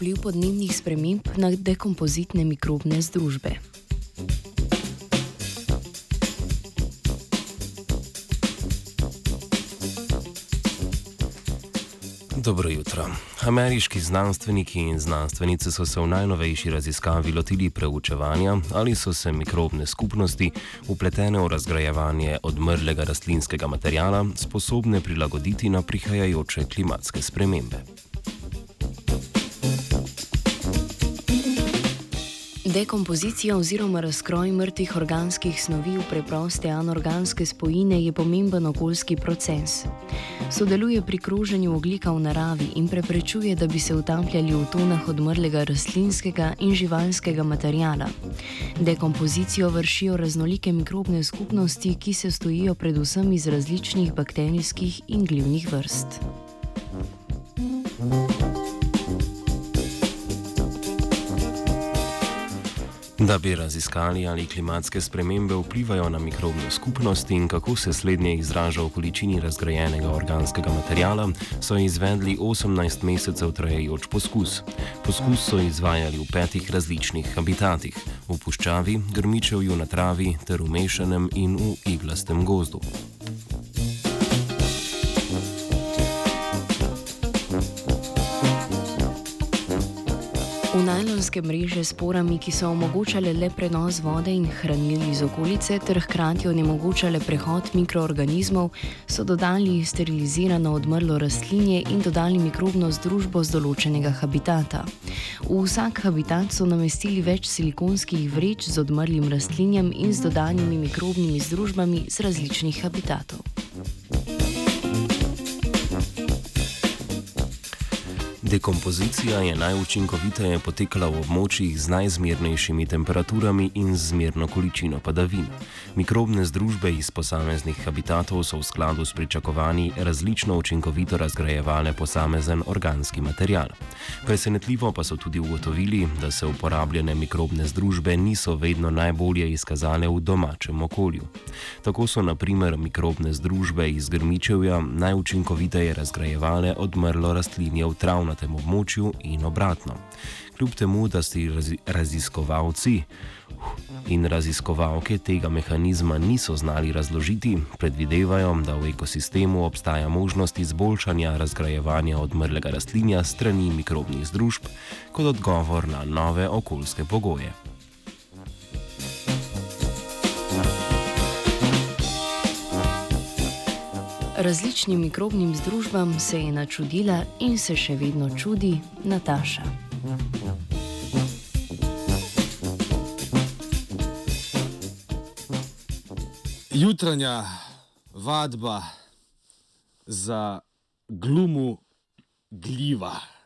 vpliv podnebnih sprememb na dekompozitne mikrobne združbe. Dobro jutro. Ameriški znanstveniki in znanstvenice so se v najnovejši raziskavi lotili preučevanja, ali so se mikrobne skupnosti, upletene v razgrajevanje odmrlega rastlinskega materijala, sposobne prilagoditi na prihajajoče klimatske spremembe. Dekompozicija oziroma razkroj mrtvih organskih snovi v preproste anorganske spojine je pomemben okoljski proces. Sodeluje pri kroženju oglika v naravi in preprečuje, da bi se utapljali v tonah odmrlega rastlinskega in živalskega materijala. Dekompozicijo vršijo raznolike mikrobne skupnosti, ki se stojijo predvsem iz različnih bakterijskih in glivnih vrst. Da bi raziskali, ali klimatske spremembe vplivajo na mikrobno skupnost in kako se slednje izraža v količini razgrajenega organskega materijala, so izvedli 18 mesecev trajajoč poskus. Poskus so izvajali v petih različnih habitatih: v puščavi, grmičevju na travi ter v mešanem in v iglastem gozdu. V najlonske mreže s porami, ki so omogočale le prenos vode in hranil iz okolice, ter hkrati onemogočale prehod mikroorganizmov, so dodali sterilizirano odmrlo rastlinje in dodali mikrobno združbo z določenega habitata. V vsak habitat so namestili več silikonskih vreč z odmrlim rastlinjem in z dodanimi mikrobnimi združbami z različnih habitatov. Dekompozicija je najučinkoviteje potekala v območjih z najzmernejšimi temperaturami in zmerno količino padavin. Mikrobne združbe iz posameznih habitatov so v skladu s pričakovanji različno učinkovito razgrajevale posamezen organski material. Presenetljivo pa so tudi ugotovili, da se uporabljene mikrobne združbe niso vedno najbolje izkazale v domačem okolju. Tako so naprimer mikrobne združbe iz grmičevja najučinkoviteje razgrajevale odmrlo rastlinje v travnatem tem območju in obratno. Kljub temu, da si raziskovalci in raziskovalke tega mehanizma niso znali razložiti, predvidevajo, da v ekosistemu obstaja možnost izboljšanja razgrajevanja odmrlega rastlinja strani mikrobnih združb kot odgovor na nove okoljske pogoje. Različnim mikrobnim združbam se je načudila in se še vedno čudi Nataša. Jutranja vadba za glumu gljiva.